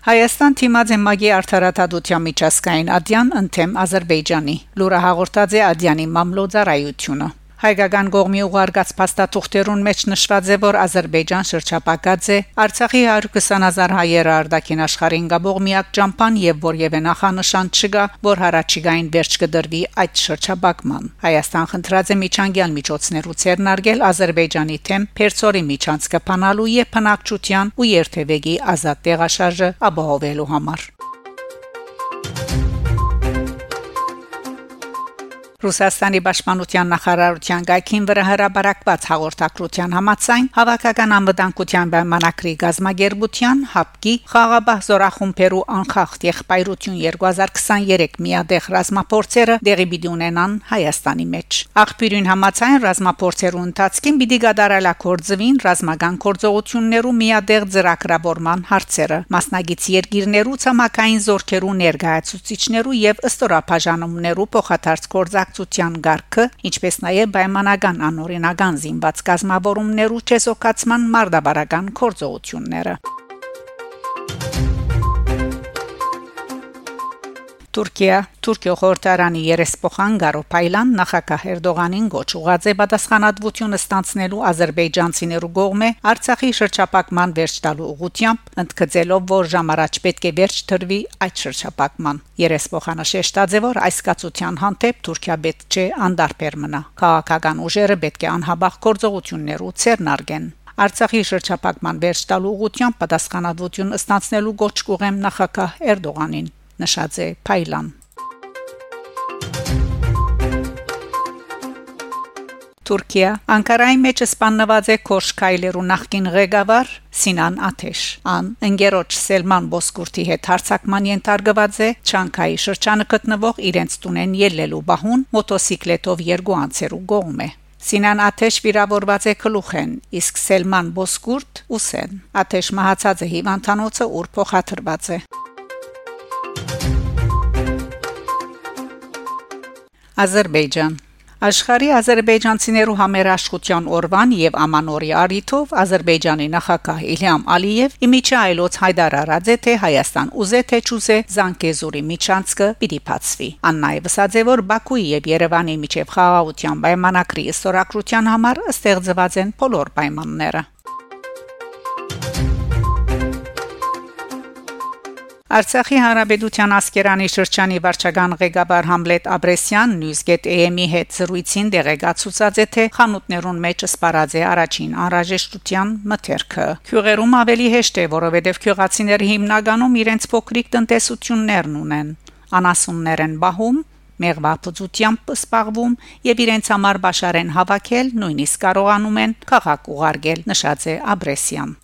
Հայաստան թիմած է մագի արդարադատության միջազգային ադյան ընդեմ Ադրբեջանի լուրը հաղորդած է ադյանի մամլոյցարայությունը Հայկական կողմի ուղարկած փաստաթուղթերուն մեջ նշված է, որ Ադրբեջան շրջապակած է Արցախի 120.000 հայերը արդակին աշխարհին գաբող միակ ճամփան եւ որևէ նախանշան չկա, որ հարաճիգային վերջ կդրվի այդ շրջապակման։ Հայաստան խնդրած է միջանկյալ միջոցներու ցերնարգել Ադրբեջանի թեմ Պերցորի միջանց կփանալու եւ փնակչության ու երթևեկի ազատ տեղաշարժը ապահովելու համար։ Ռուսաստանի պաշտպանության նախարարության գայքին վրա հրաբարակված հաղորդակցության համաձայն հավաքական անվտանգության պայմանագրի գազագերբության հապկի խաղաբահ զորախումբերու անխախտ եղբայրություն 2023 միադեղ ռազմապորցերը դեղի պիտի ունենան Հայաստանի մեջ։ Աղբյուրին համաձայն ռազմապորցերու ընթացքին պիտի գդարալակորձվին ռազմական կորձողություններու միադեղ ծրագրավորման հարցերը։ Մասնագից երկիրներու ցամաքային զորքերու ներկայացուցիչներու եւ ըստորափաժանումներու փոխադարձ կորձակ աջակցության ղարքը, ինչպես նաև պայմանական անօրինական զինված գազམ་ավորումներու չեսոկացման մարդաբարական կորձողությունները։ Թուրքիա Թուրքիո խորհրդարանի երեսփոխան Գարոփայլան նախագահ Էրդողանին գոչ ուղած է պատասխանատվություն ստանցնելու ազերբայջանցիներու կողմէ Արցախի շրջապակման վերջ տալու ուղությամբ ընդգծելով որ ժամարաճ պետք է վերջ տրվի այդ շրջապակման երեսփոխանը շեշտած է որ այս կացության հանդեպ Թուրքիա պետք չէ անդարբեր մնա քաղաքական ուժերը պետք է անհաբախ գործողություններու ցերնարգեն Արցախի շրջապակման վերջ տալու ուղությամբ պատասխանատվություն ստանցնելու գոչ կուղեմ նախագահ Էրդողանին նշած է Փայլան Թուրքիա Անկարայի մեջ սպանված է Կոշկայլերու նախկին ղեկավար Սինան Աթեշ ան ընկերոջ Սելման Բոսկուրտի հետ հարցակման ենթարկված է Չանկայի շրջանը գտնվող իրենց տունեն ելնելու բահուն մոտոցիկլետով երկու անցերու գողմ է Սինան Աթեշ վիրավորված է գլուխեն, իսկ Սելման Բոսկուրտ ուսեն։ Աթեշ մահացած է հիվանդանոցը, ուր փոխադրված է։ Ադրբեջան Աշխարհի ազերբայջանցիներու համերաշխության օրվան եւ ամանորի արիթով Ադրբեջանի նախագահ Իլհամ Ալիև իմիջը այլոց հայտարարած է թե Հայաստան ուզե թե չուզե Զանկեզուրի միջանցքը պիտի բացվի։ Աննայ վսած է որ Բաքուի եւ Երևանի միջև խաղաղության պայմանագրի ստորագրության համար ստեղծված են բոլոր պայմանները։ Արցախի հանրապետության ասկերանի շրջանի վարչական ղեկավար Համլետ Աբրեսյան News.am-ի հետ զրույցին դեղեկացուցած է թե խանութներուն մեջ սպառած է առաջին անհրաժեշտության մթերքը։ Քյուղերում ավելի հեշտ է, որովհետև քյուղացիները հիմնականում իրենց փոքրիկ տնտեսություններն ունեն։ Անասուններ են բահում, մեղվապծությամբ սպառվում եւ իրենց համար բաշարեն հավաքել, նույնիսկ կարողանում են քաղաք ուղարկել, նշած է Աբրեսյան։